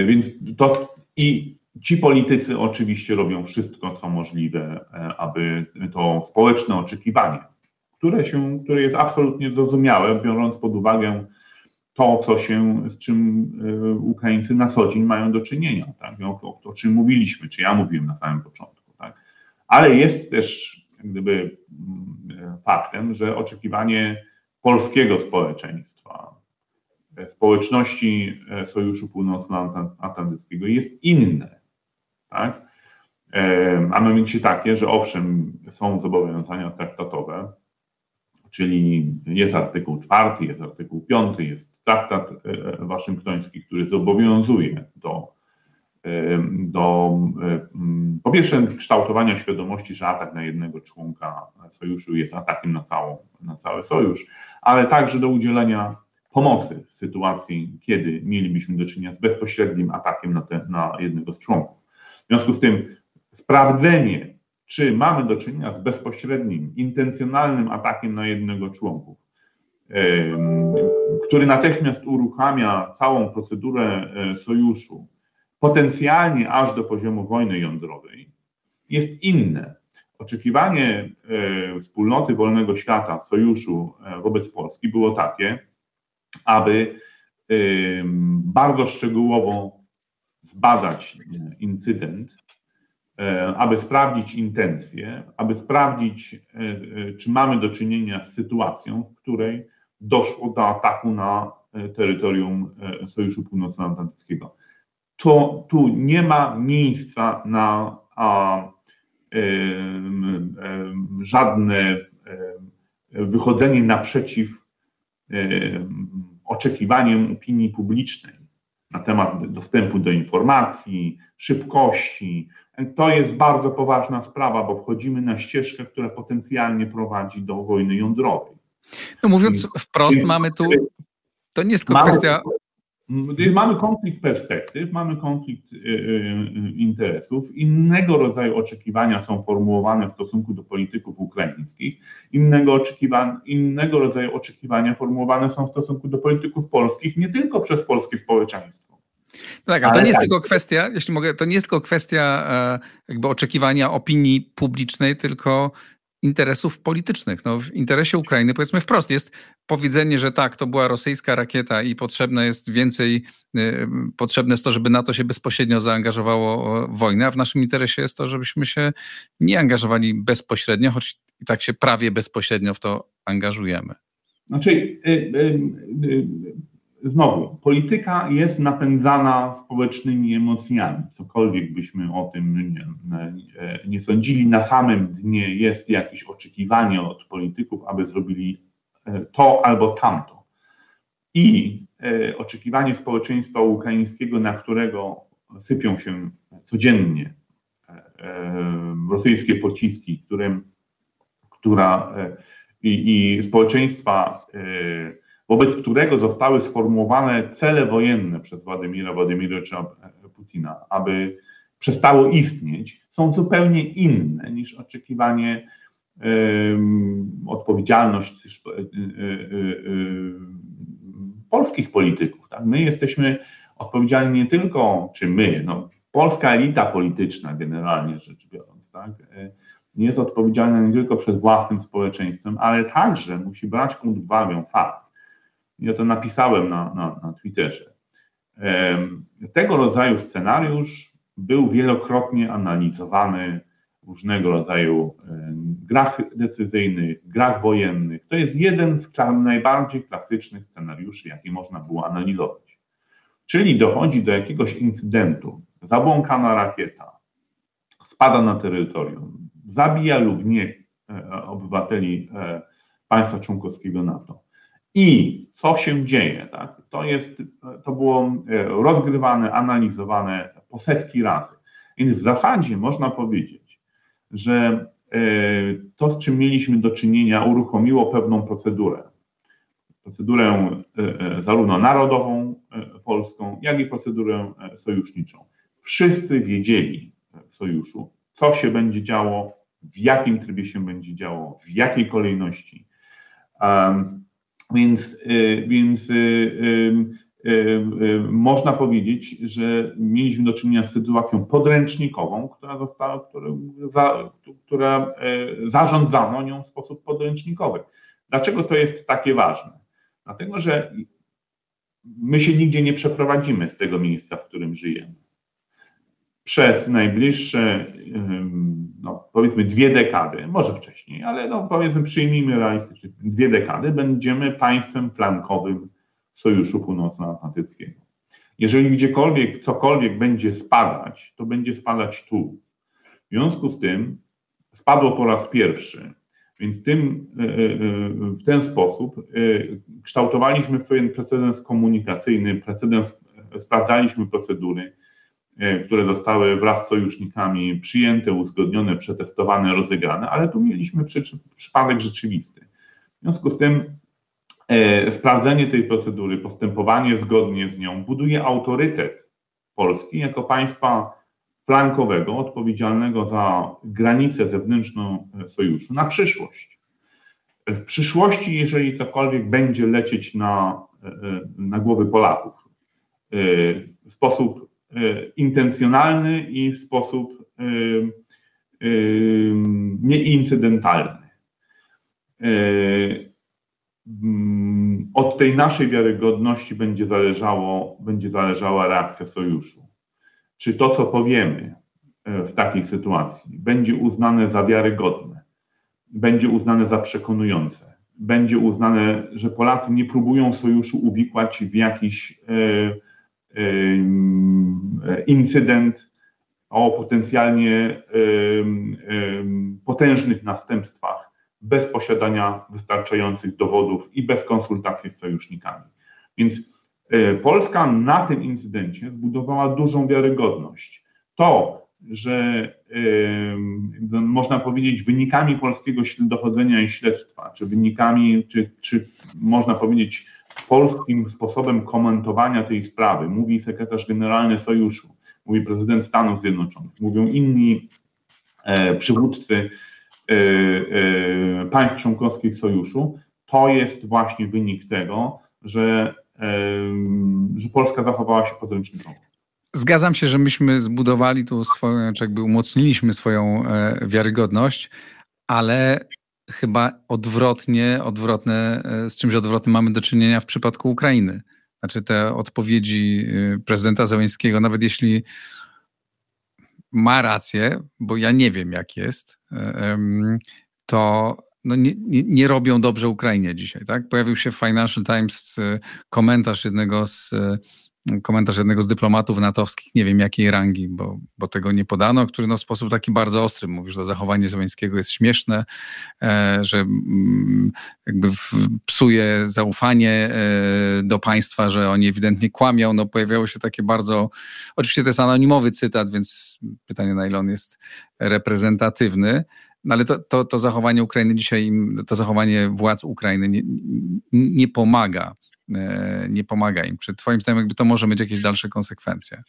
Więc to i Ci politycy oczywiście robią wszystko, co możliwe, e, aby to społeczne oczekiwanie, które, się, które jest absolutnie zrozumiałe, biorąc pod uwagę to, co się, z czym e, Ukraińcy na co dzień mają do czynienia, tak? o, o, o czym mówiliśmy, czy ja mówiłem na samym początku. Tak? Ale jest też gdyby mm, faktem, że oczekiwanie polskiego społeczeństwa, społeczności Sojuszu Północnoatlantyckiego jest inne. Tak? A mianowicie takie, że owszem, są zobowiązania traktatowe, czyli jest artykuł czwarty, jest artykuł piąty, jest traktat e, waszyngtoński, który zobowiązuje do, do po pierwsze kształtowania świadomości, że atak na jednego członka sojuszu jest atakiem na, całą, na cały sojusz, ale także do udzielenia pomocy w sytuacji, kiedy mielibyśmy do czynienia z bezpośrednim atakiem na, te, na jednego z członków. W związku z tym sprawdzenie, czy mamy do czynienia z bezpośrednim, intencjonalnym atakiem na jednego członków, który natychmiast uruchamia całą procedurę e, sojuszu, potencjalnie aż do poziomu wojny jądrowej, jest inne. Oczekiwanie e, wspólnoty wolnego świata, sojuszu e, wobec Polski było takie, aby bardzo szczegółowo zbadać incydent, E, aby sprawdzić intencje, aby sprawdzić, e, e, czy mamy do czynienia z sytuacją, w której doszło do ataku na terytorium Sojuszu Północnoatlantyckiego. To tu nie ma miejsca na a, żadne wychodzenie naprzeciw oczekiwaniom opinii publicznej na temat dostępu do informacji, szybkości, to jest bardzo poważna sprawa, bo wchodzimy na ścieżkę, która potencjalnie prowadzi do wojny jądrowej. No mówiąc wprost, mamy tu, to nie jest tylko kwestia... Mamy konflikt perspektyw, mamy konflikt y, y, y, interesów, innego rodzaju oczekiwania są formułowane w stosunku do polityków ukraińskich, innego, oczekiwa, innego rodzaju oczekiwania formułowane są w stosunku do polityków polskich, nie tylko przez polskie społeczeństwo no tak, ale, ale to nie jest tak. tylko kwestia, jeśli mogę, to nie jest tylko kwestia e, jakby oczekiwania opinii publicznej, tylko interesów politycznych. No, w interesie Ukrainy, powiedzmy wprost, jest powiedzenie, że tak, to była rosyjska rakieta i potrzebne jest więcej, y, potrzebne jest to, żeby NATO się bezpośrednio zaangażowało w wojnę, a w naszym interesie jest to, żebyśmy się nie angażowali bezpośrednio, choć i tak się prawie bezpośrednio w to angażujemy. Znaczy, y, y, znowu, polityka jest napędzana społecznymi emocjami. Cokolwiek byśmy o tym nie, nie, sądzili, na samym dnie jest jakieś oczekiwanie od polityków, aby zrobili e, to albo tamto. I e, oczekiwanie społeczeństwa ukraińskiego, na którego sypią się codziennie e, rosyjskie pociski, którym, która i, i społeczeństwa wobec którego zostały sformułowane cele wojenne przez Władimira Władimirowicza Putina, aby przestało istnieć, są zupełnie inne niż oczekiwanie, odpowiedzialność y, y, y, polskich polityków. Tak? My jesteśmy odpowiedzialni nie tylko, czy my, no, polska elita polityczna generalnie rzecz biorąc, tak? jest odpowiedzialna nie tylko przed własnym społeczeństwem, ale także musi brać pod uwagę fakt, ja to napisałem na, na, na Twitterze. Tego rodzaju scenariusz był wielokrotnie analizowany w różnego rodzaju grach decyzyjnych, grach wojennych. To jest jeden z najbardziej klasycznych scenariuszy, jakie można było analizować. Czyli dochodzi do jakiegoś incydentu, zabłąkana rakieta, spada na terytorium, zabija lub nie e, obywateli e, państwa członkowskiego NATO. I co się dzieje. Tak? To, jest, to było e, rozgrywane, analizowane po setki razy. Więc w zasadzie można powiedzieć, że e, to, z czym mieliśmy do czynienia, uruchomiło pewną procedurę. Procedurę e, zarówno narodową polską, jak i procedurę sojuszniczą. Wszyscy wiedzieli w sojuszu, co się będzie działo, w jakim trybie się będzie działo, w jakiej kolejności. Więc, y, więc y, y, można powiedzieć, że mieliśmy do czynienia z sytuacją podręcznikową, która została, która, za, która zarządzano nią w sposób podręcznikowy. Dlaczego to jest takie ważne? Dlatego, że my się nigdzie nie przeprowadzimy z tego miejsca, w którym żyjemy. Przez najbliższe powiedzmy dwie dekady, może wcześniej, ale no, powiedzmy przyjmijmy realistycznie, dwie dekady będziemy państwem flankowym Sojuszu Północnoatlantyckiego. Jeżeli gdziekolwiek cokolwiek będzie spadać, to będzie spadać tu. W związku z tym spadło po raz pierwszy, więc tym, e, e, w ten sposób e, kształtowaliśmy pewien precedens komunikacyjny, precedens, sprawdzaliśmy procedury, które zostały wraz z sojusznikami przyjęte, uzgodnione, przetestowane, rozegrane, ale tu mieliśmy przy, przypadek rzeczywisty. W związku z tym E, sprawdzenie tej procedury, postępowanie zgodnie z nią buduje autorytet Polski jako państwa flankowego, odpowiedzialnego za granicę zewnętrzną sojuszu na przyszłość. W przyszłości, jeżeli cokolwiek będzie lecieć na, e, na głowy Polaków e, w sposób intencjonalny i w sposób nieincydentalny Mm, od tej naszej wiarygodności będzie, zależało, będzie zależała reakcja sojuszu. Czy to, co powiemy e, w takiej sytuacji, będzie uznane za wiarygodne, będzie uznane za przekonujące, będzie uznane, że Polacy nie próbują sojuszu uwikłać w jakiś e, e, incydent o potencjalnie potężnych następstwach bez posiadania wystarczających dowodów i bez konsultacji z sojusznikami. Więc e, Polska na tym incydencie zbudowała dużą wiarygodność. To, że yy, można powiedzieć wynikami polskiego dochodzenia i śledztwa, czy wynikami, czy, czy można powiedzieć polskim sposobem komentowania tej sprawy, mówi sekretarz generalny Sojuszu, mówi prezydent Stanów Zjednoczonych, mówią inni e, przywódcy Y, y, państw członkowskich sojuszu, to jest właśnie wynik tego, że, że Polska zachowała się podręcznikową. Zgadzam się, że myśmy zbudowali tu swoją, jakby umocniliśmy swoją e, wiarygodność, ale chyba odwrotnie, odwrotne, e, z czymś odwrotnym mamy do czynienia w przypadku Ukrainy. Znaczy te odpowiedzi y, prezydenta Załęskiego, nawet jeśli ma rację, bo ja nie wiem jak jest, e, to no nie, nie, nie, robią dobrze Ukrainie dzisiaj. Tak? Pojawił się w Financial Times e, komentarz jednego z e, komentarz jednego z dyplomatów natowskich, nie wiem jakiej rangi, bo, bo tego nie podano, który no w sposób taki bardzo ostry mówił, że to zachowanie Zełenskiego jest śmieszne, e, że mm, jakby psuje zaufanie e, do państwa, że oni ewidentnie kłamią. No pojawiało się takie bardzo, oczywiście to jest anonimowy cytat, więc pytanie na ile on jest reprezentatywny, no ale to, to, to zachowanie Ukrainy dzisiaj, to zachowanie władz Ukrainy nie, nie pomaga nie pomaga im. Czy Twoim zdaniem jakby to może mieć jakieś dalsze konsekwencje?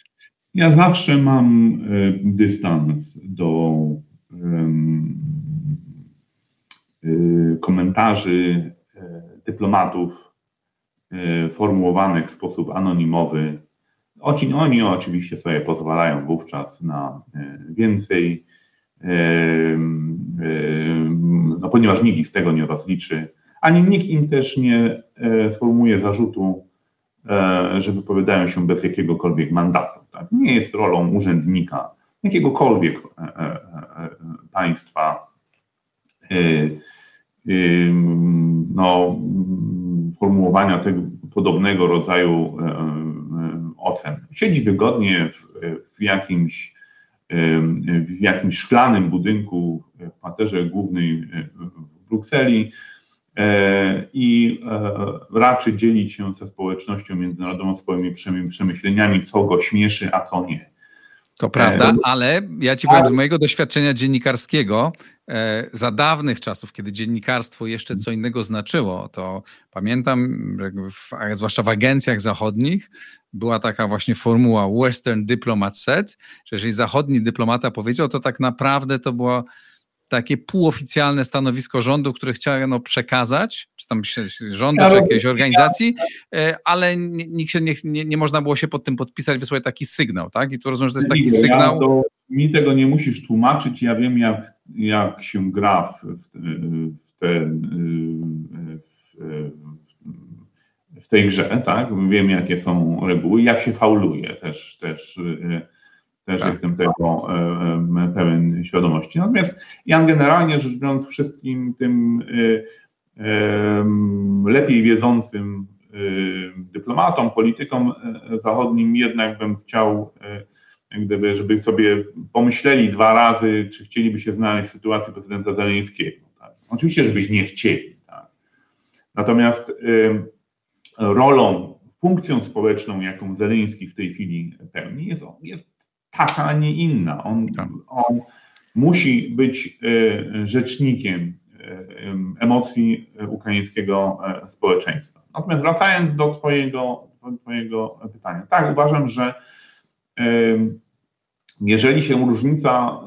Ja zawsze mam e, dystans do um, komentarzy dyplomatów formułowanych w sposób anonimowy. Oni oczywiście sobie pozwalają wówczas na więcej, no, ponieważ nikt ich z tego nie rozliczy ani nikt im też nie e, sformułuje zarzutu, e, że wypowiadają się bez jakiegokolwiek mandatu. Tak? Nie jest rolą urzędnika jakiegokolwiek e, państwa no, formułowania tego podobnego rodzaju ocen. Siedzi wygodnie w, w jakimś w jakimś szklanym budynku w paterze głównej w Brukseli, i e, raczy dzielić się ze społecznością międzynarodową swoimi przemyśleniami, co go śmieszy, a co nie. To prawda, e, ale ja ci powiem z mojego doświadczenia dziennikarskiego, za dawnych czasów, kiedy dziennikarstwo jeszcze co innego znaczyło, to pamiętam, w, zwłaszcza w agencjach zachodnich, była taka właśnie formuła Western Diplomat Said, że jeżeli zachodni dyplomata powiedział, to tak naprawdę to była takie półoficjalne stanowisko rządu, które chciano przekazać, czy tam rządu, czy jakiejś organizacji, e, ale nikt się nie, nie, nie, można było się pod tym podpisać, wysłać taki sygnał, tak? I tu rozumiem, że to jest taki sygnał. Ja to, mi tego nie musisz tłumaczyć, ja wiem, jak, jak się gra w, w, te, w, w tej grze, tak? Wiem, jakie są reguły, jak się fauluje też, też Też tak. jestem tego pełen świadomości. Natomiast ja generalnie rzecz biorąc wszystkim tym lepiej wiedzącym dyplomatom, politykom zachodnim jednak bym chciał gdyby, żeby sobie pomyśleli dwa razy, czy chcieliby się znaleźć w sytuacji prezydenta Zeleńskiego. Tak? Oczywiście, żebyś nie chcieli. Tak? Natomiast y, rolą, funkcją społeczną, jaką Zeleński w tej chwili pełni, jest, jest taka, a nie inna. On, tak. on musi być y, rzecznikiem y, emocji ukraińskiego społeczeństwa. Natomiast wracając do Twojego, twojego pytania, tak, uważam, że jeżeli się różnica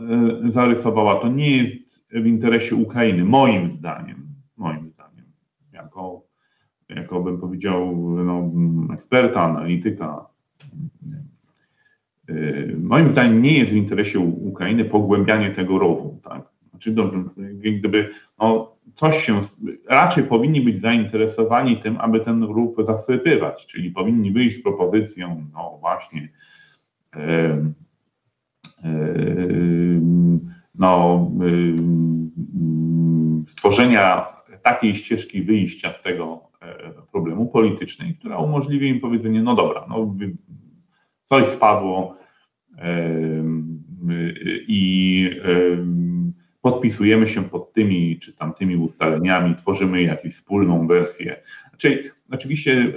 zarysowała, to nie jest w interesie Ukrainy, moim zdaniem, moim zdaniem, jako, jako bym powiedział, no, eksperta, analityka, moim zdaniem nie jest w interesie Ukrainy pogłębianie tego rowu, tak? Znaczy, gdyby no, coś się, raczej powinni być zainteresowani tym, aby ten rów zasypywać, czyli powinni wyjść z propozycją, no właśnie, no, stworzenia takiej ścieżki wyjścia z tego e, problemu politycznej, która umożliwi im powiedzenie, no dobra, no, coś spadło i podpisujemy się pod tymi czy tamtymi ustaleniami, tworzymy jakąś wspólną wersję. Czyli oczywiście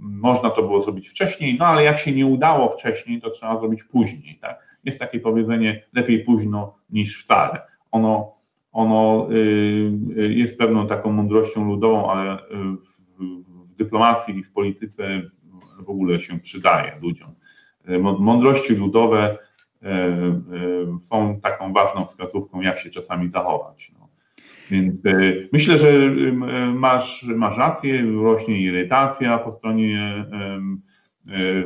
można to było zrobić wcześniej, no ale jak się nie udało wcześniej, to trzeba zrobić później. Tak? Jest takie powiedzenie lepiej późno niż wcale. Ono, ono jest pewną taką mądrością ludową, ale w, w dyplomacji i w polityce w ogóle się przydaje ludziom. Mądrości ludowe y, y, są taką ważną wskazówką, jak się czasami zachować. No. Więc e, myślę, że masz, masz rację, rośnie irytacja po stronie e, e,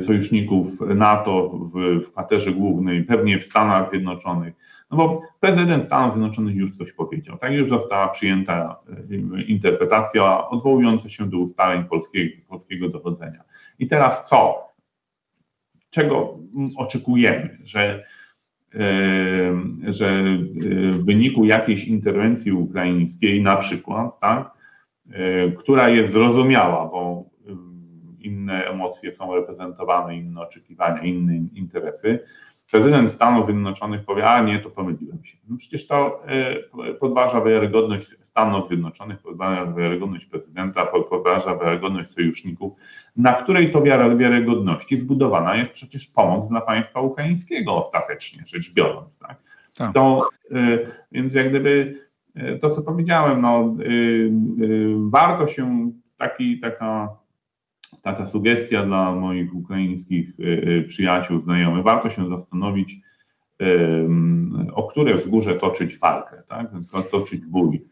sojuszników NATO w, kwaterze głównej, pewnie w Stanach Zjednoczonych. No bo prezydent Stanów Zjednoczonych już coś powiedział. Tak już została przyjęta interpretacja odwołująca się do ustaleń polskiego, polskiego dochodzenia. I teraz co? Czego oczekujemy? Że że w wyniku jakiejś interwencji ukraińskiej, na przykład, tak, która jest zrozumiała, bo inne emocje są reprezentowane, inne oczekiwania, inne interesy, prezydent Stanów Zjednoczonych powie, a nie, to pomyliłem się. No przecież to e, podważa wiarygodność Stanów Zjednoczonych, podważa wiarygodność prezydenta, podważa wiarygodność sojuszników, na której to wiarygodności zbudowana jest przecież pomoc dla państwa ukraińskiego ostatecznie, rzecz biorąc. Tak? tak. To, e, więc jak gdyby e, to, co powiedziałem, no, warto się taki, taka taka sugestia dla moich ukraińskich y, y, przyjaciół, znajomych. Warto się zastanowić, o które wzgórze toczyć walkę, tak? toczyć bój.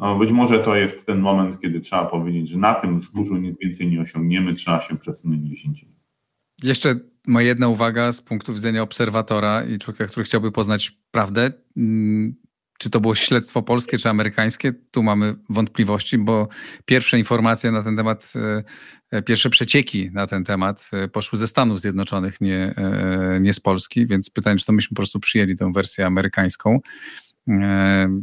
No, być może to jest ten moment, kiedy trzeba powiedzieć, że na tym wzgórzu nic więcej nie osiągniemy, trzeba się przesunąć gdzieś indziej. Jeszcze moja jedna uwaga z punktu widzenia obserwatora i człowieka, który chciałby poznać prawdę. Czy to było śledztwo polskie czy amerykańskie? Tu mamy wątpliwości, bo pierwsze informacje na ten temat, e, pierwsze przecieki na ten temat e, poszły ze Stanów Zjednoczonych, nie, e, nie z Polski, więc pytanie, czy to myśmy po prostu przyjęli tę wersję amerykańską,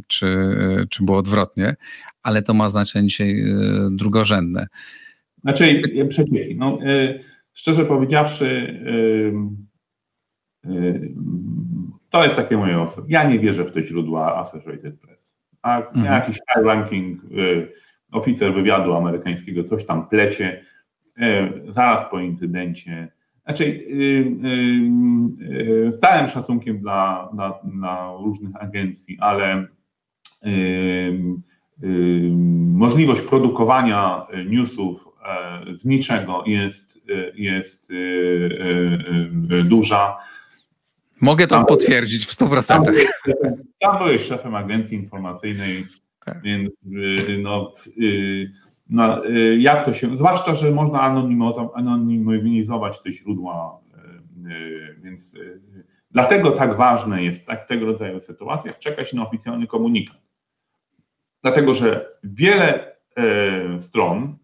czy, czy było odwrotnie, ale to ma znaczenie dzisiaj drugorzędne. Znaczy, przecieki. No, szczerze powiedziawszy, to jest takie moje osoby. Ja nie wierzę w te źródła Associated Press. A mhm. jakiś high ranking y, oficer wywiadu amerykańskiego coś tam plecie, y, zaraz po incydencie. Znaczy, y, y, y z całym szacunkiem dla, dla, dla różnych agencji, ale y, możliwość produkowania newsów z niczego jest, jest duża. Mogę to tam potwierdzić w 100%. Tam, tam byłeś szefem agencji informacyjnej, tak. więc y, no, y, no, y, jak to się, zwłaszcza, że można anonimizować te źródła, więc dlatego tak ważne jest tak, tego rodzaju sytuacjach czekać na oficjalny komunikat. Dlatego, że wiele stron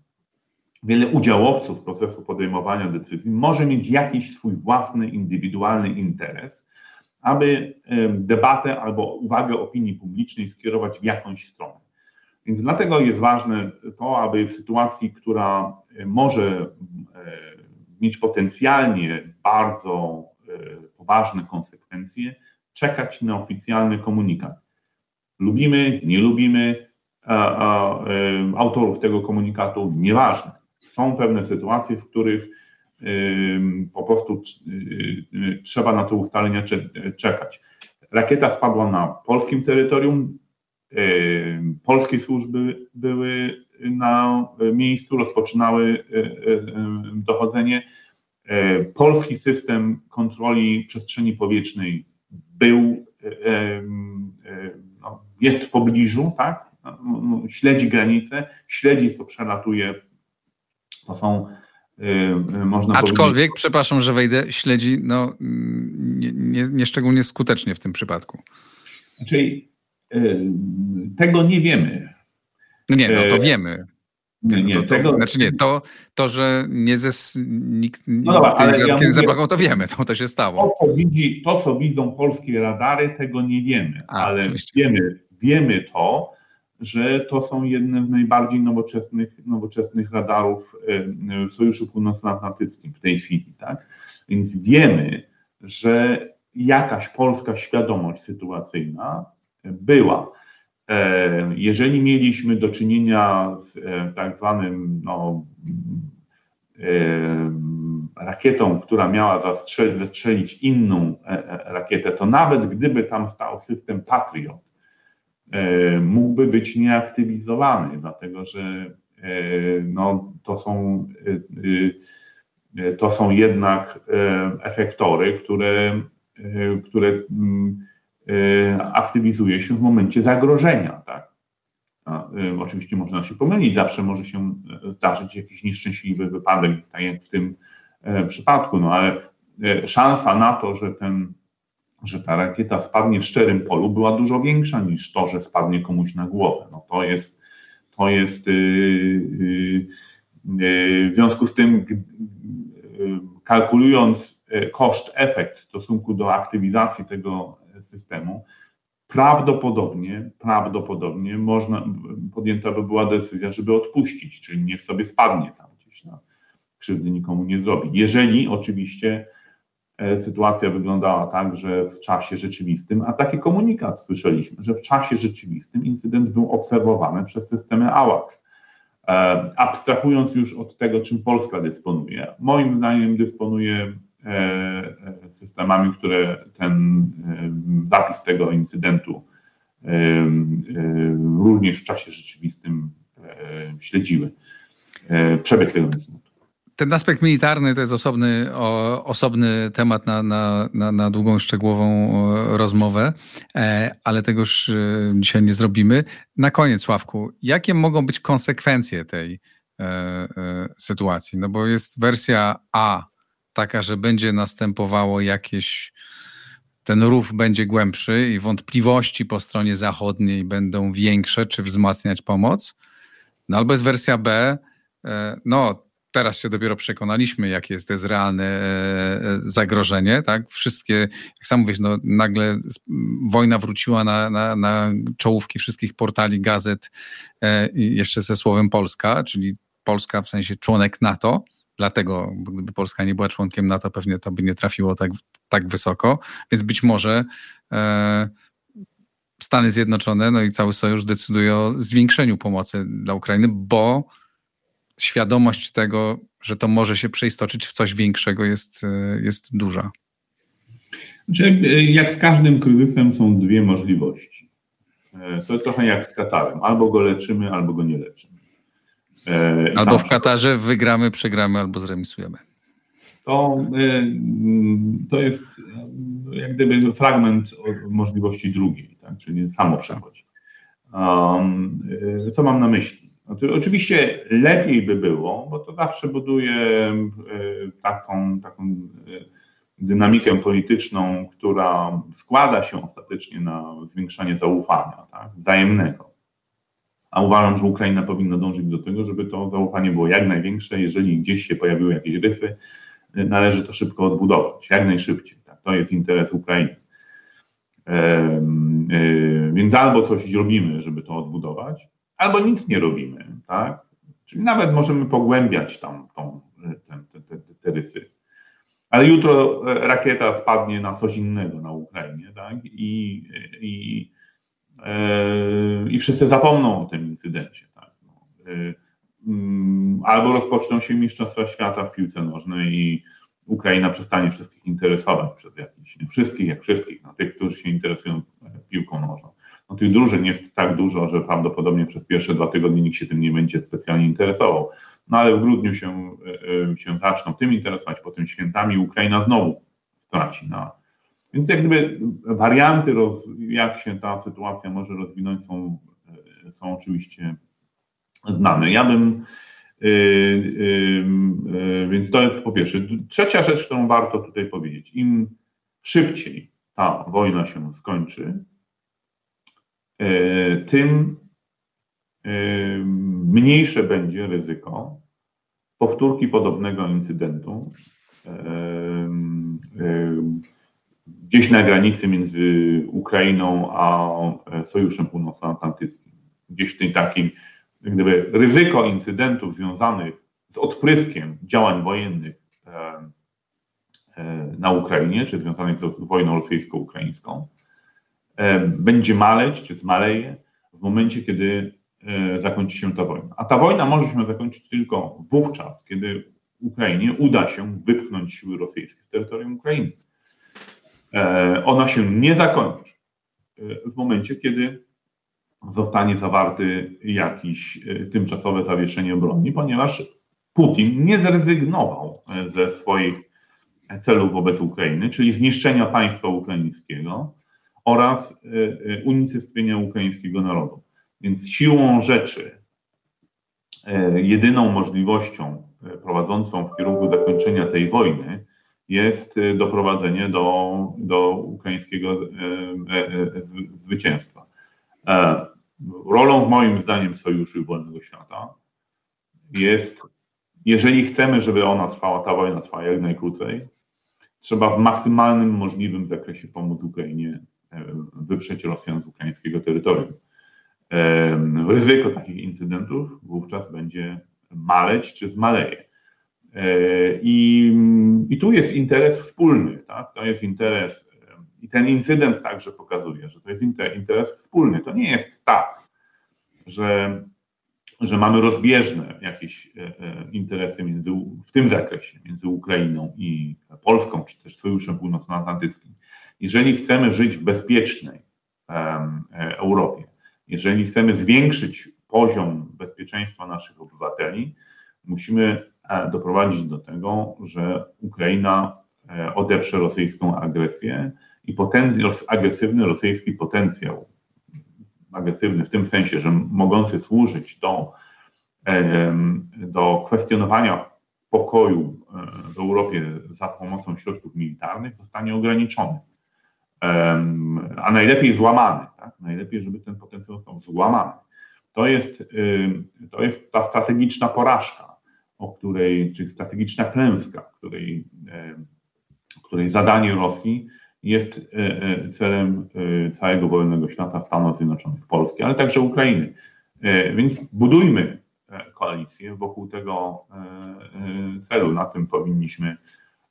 wiele udziałowców procesu podejmowania decyzji może mieć jakiś swój własny, indywidualny interes, aby debatę albo uwagę opinii publicznej skierować w jakąś stronę. Więc dlatego jest ważne to, aby w sytuacji, która może mieć potencjalnie bardzo poważne konsekwencje, czekać na oficjalny komunikat. Lubimy, nie lubimy autorów tego komunikatu, nieważne. Są pewne sytuacje, w których po prostu trzeba na to ustalenia czekać. Rakieta spadła na polskim terytorium, polskie służby były na miejscu, rozpoczynały dochodzenie. Polski system kontroli przestrzeni powietrznej był, no, jest w pobliżu, tak? No, no, śledzi granice, śledzi, co przelatuje. To są można Aczkolwiek, powiedzieć... przepraszam, że wejdę, śledzi no, nie, nie, nie szczególnie skutecznie w tym przypadku. Czyli tego nie wiemy. No nie, no to wiemy. Nie, nie, to, to, tego... Znaczy nie, to, to że nie ze, nikt no dobra, ale ja mówię, zabrakło, to wiemy, to, to się stało. To co, widzi, to, co widzą polskie radary, tego nie wiemy, A, ale wiemy, wiemy to, że to są jedne z najbardziej nowoczesnych, nowoczesnych radarów w Sojuszu Północnoatlantyckim w tej chwili, tak? Więc wiemy, że jakaś polska świadomość sytuacyjna była. E, jeżeli mieliśmy do czynienia z e, tak zwanym no, e, rakietą, która miała zastrzelić inną rakietę, to nawet gdyby tam stał system Patriot, mógłby być nieaktywizowany, dlatego że no, to, są, to są jednak efektory, które, które mm, aktywizuje się w momencie zagrożenia. Tak? Oczywiście można się pomylić, zawsze może się zdarzyć jakiś nieszczęśliwy wypadek, tak jak w tym przypadku, no ale szansa na to, że, ten, że ta rakieta spadnie w szczerym polu była dużo większa niż to, że spadnie komuś na głowę. No to jest, to jest w związku z tym kalkulując koszt, efekt w stosunku do aktywizacji tego systemu, prawdopodobnie, prawdopodobnie można, podjęta by była decyzja, żeby odpuścić, czyli niech sobie spadnie tam gdzieś, na krzywdy nikomu nie zrobi. Jeżeli oczywiście sytuacja wyglądała tak, że w czasie rzeczywistym, a taki komunikat słyszeliśmy, że w czasie rzeczywistym incydent był obserwowany przez systemy AWACS. E, abstrahując już od tego, czym Polska dysponuje, moim zdaniem dysponuje E, e, systemami, które ten e, zapis tego incydentu również w czasie rzeczywistym śledziły. Przebieg tego incydentu. Ten aspekt militarny to jest osobny, osobny temat na, na, na, na długą, szczegółową rozmowę, ale tego już dzisiaj nie zrobimy. Na koniec, Sławku, jakie mogą być konsekwencje tej sytuacji? No bo jest wersja A taka, że będzie następowało jakieś, ten rów będzie głębszy i wątpliwości po stronie zachodniej będą większe, czy wzmacniać pomoc. No albo jest wersja B, e, no teraz się dopiero przekonaliśmy, jakie jest, to jest realne e, zagrożenie, tak? Wszystkie, jak sam mówisz, no nagle wojna wróciła na, na, na czołówki wszystkich portali, gazet e, jeszcze ze słowem Polska, czyli Polska w sensie członek NATO, Dlatego, gdyby Polska nie była członkiem NATO, pewnie to by nie trafiło tak, tak wysoko. Więc być może e, Stany Zjednoczone, no i cały sojusz decyduje o zwiększeniu pomocy dla Ukrainy, bo świadomość tego, że to może się przeistoczyć w coś większego, jest, e, jest duża. Znaczy, e, jak z każdym kryzysem są dwie możliwości. E, to jest trochę jak z Katarem. Albo go leczymy, albo go nie leczymy. E, albo w Katarze wygramy, przegramy albo zremisujemy. To, to jest jak gdyby fragment możliwości drugiej, tak? czyli samo przechodzi. Um, co mam na myśli? Znaczy, oczywiście lepiej by było, bo to zawsze buduje taką, taką dynamikę polityczną, która składa się ostatecznie na zwiększanie zaufania tak? wzajemnego A uważam, że Ukraina powinna dążyć do tego, żeby to zaufanie było jak największe. Jeżeli gdzieś się pojawiły jakieś rysy, należy to szybko odbudować, jak najszybciej. Tak? To jest interes Ukrainy. Więc albo coś robimy, żeby to odbudować, albo nic nie robimy. Tak? Czyli nawet możemy pogłębiać tam tą, te, te, te, te rysy. Ale jutro rakieta spadnie na coś innego na Ukrainie, tak? I, i, yy, i wszyscy zapomną o tym incydencie. Tak? Yy, albo rozpoczną się Mistrzostwa Świata w piłce nożnej i Ukraina przestanie wszystkich interesować przez jakiś, nie wszystkich, jak wszystkich, no, tych, którzy się interesują piłką nożną. No, tych drużyn jest tak dużo, że prawdopodobnie przez pierwsze dwa tygodnie nikt się tym nie będzie specjalnie interesował. No ale w grudniu się, e, e, się zaczną tym interesować, potem świętami Ukraina znowu straci na. Więc jak gdyby warianty, roz, jak się ta sytuacja może rozwinąć, są, e, są oczywiście znane. Ja bym Yy, yy, więc to jest po pierwsze. Trzecia rzecz, którą warto tutaj powiedzieć. Im szybciej ta wojna się skończy, yy, tym mniejsze będzie ryzyko powtórki podobnego incydentu gdzieś na granicy między Ukrainą a Sojuszem Północnoatlantyckim. Gdzieś w tej takiej gdyby ryzyko incydentów związanych z odpryskiem działań wojennych e, e, na Ukrainie, czy związanych z wojną rosyjsko-ukraińską, e, będzie maleć, czy zmaleje w momencie, kiedy zakończy się ta wojna. A ta wojna może się zakończyć tylko wówczas, kiedy Ukrainie uda się wypchnąć siły rosyjskie z terytorium Ukrainy. Ona się nie zakończy w momencie, kiedy zostanie zawarty jakiś e, tymczasowe zawieszenie broni, ponieważ Putin nie zrezygnował e, ze swoich celów wobec Ukrainy, czyli zniszczenia państwa ukraińskiego oraz e, unicestwienia ukraińskiego narodu. Więc siłą rzeczy, jedyną możliwością prowadzącą w kierunku zakończenia tej wojny jest doprowadzenie do, do ukraińskiego zwycięstwa. E, rolą, moim zdaniem, Sojuszu Wolnego Świata jest, jeżeli chcemy, żeby ona trwała, ta wojna trwała jak najkrócej, trzeba w maksymalnym możliwym zakresie pomóc Ukrainie wyprzeć Rosjan z ukraińskiego terytorium. E, ryzyko takich incydentów wówczas będzie maleć czy zmaleje. I, I tu jest interes wspólny, tak? to jest interes i ten incydent także pokazuje, że to jest interes wspólny. To nie jest tak, że, że mamy rozbieżne jakieś e, e, interesy między, w tym zakresie między Ukrainą i Polską, czy też Sojuszem Północnoatlantyckim. Jeżeli chcemy żyć w bezpiecznej e, Europie, jeżeli chcemy zwiększyć poziom bezpieczeństwa naszych obywateli, musimy doprowadzić do tego, że Ukraina odeprze rosyjską agresję i potencjał, agresywny rosyjski potencjał, agresywny w tym sensie, że mogący służyć do, do kwestionowania pokoju e, w Europie za pomocą środków militarnych, zostanie ograniczony. A najlepiej złamany. Tak? Najlepiej, żeby ten potencjał został złamany. To jest, to jest ta strategiczna porażka, o której, czy strategiczna klęska, której, której zadanie Rosji jest e, e, celem e, całego wolnego świata, Stanów Zjednoczonych, Polski, ale także Ukrainy. Więc budujmy koalicję wokół tego celu. Na tym powinniśmy,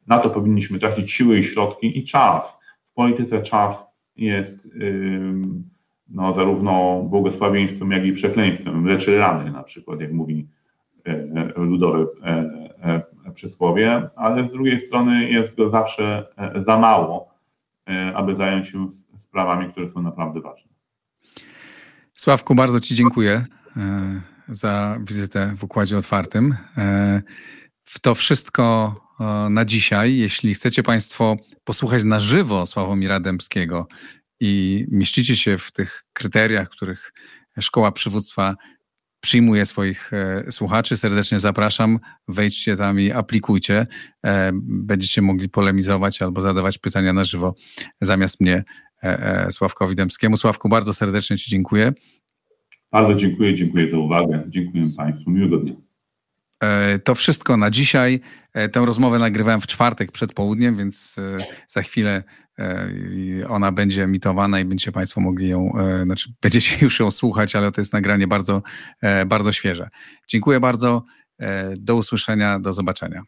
na to powinniśmy tracić siły i środki i czas. Polityce czas jest no, zarówno błogosławieństwem, jak i przekleństwem. Leczy rany, na przykład, jak mówi ludowe przysłowie, ale z drugiej strony jest go zawsze za mało E, aby zająć się sprawami, które są naprawdę ważne. Sławku, bardzo Ci dziękuję e, za wizytę w Układzie Otwartym. E, w to wszystko na dzisiaj. Jeśli chcecie Państwo posłuchać na żywo Sławomira Dębskiego i mieścicie się w tych kryteriach, których Szkoła Przywództwa przyjmuję swoich e, słuchaczy. Serdecznie zapraszam. Wejdźcie tam i aplikujcie. E, będziecie mogli polemizować albo zadawać pytania na żywo zamiast mnie e, Sławkowi Dębskiemu. Sławku, bardzo serdecznie Ci dziękuję. Bardzo dziękuję, dziękuję za uwagę. Dziękuję Państwu. Miłego dnia. E, to wszystko na dzisiaj. E, tę rozmowę nagrywałem w czwartek przed południem, więc e, za chwilę ona będzie emitowana i będziecie Państwo mogli ją, znaczy będziecie *laughs* już ją słuchać, ale to jest nagranie bardzo, bardzo świeże. Dziękuję bardzo. Do usłyszenia, do zobaczenia.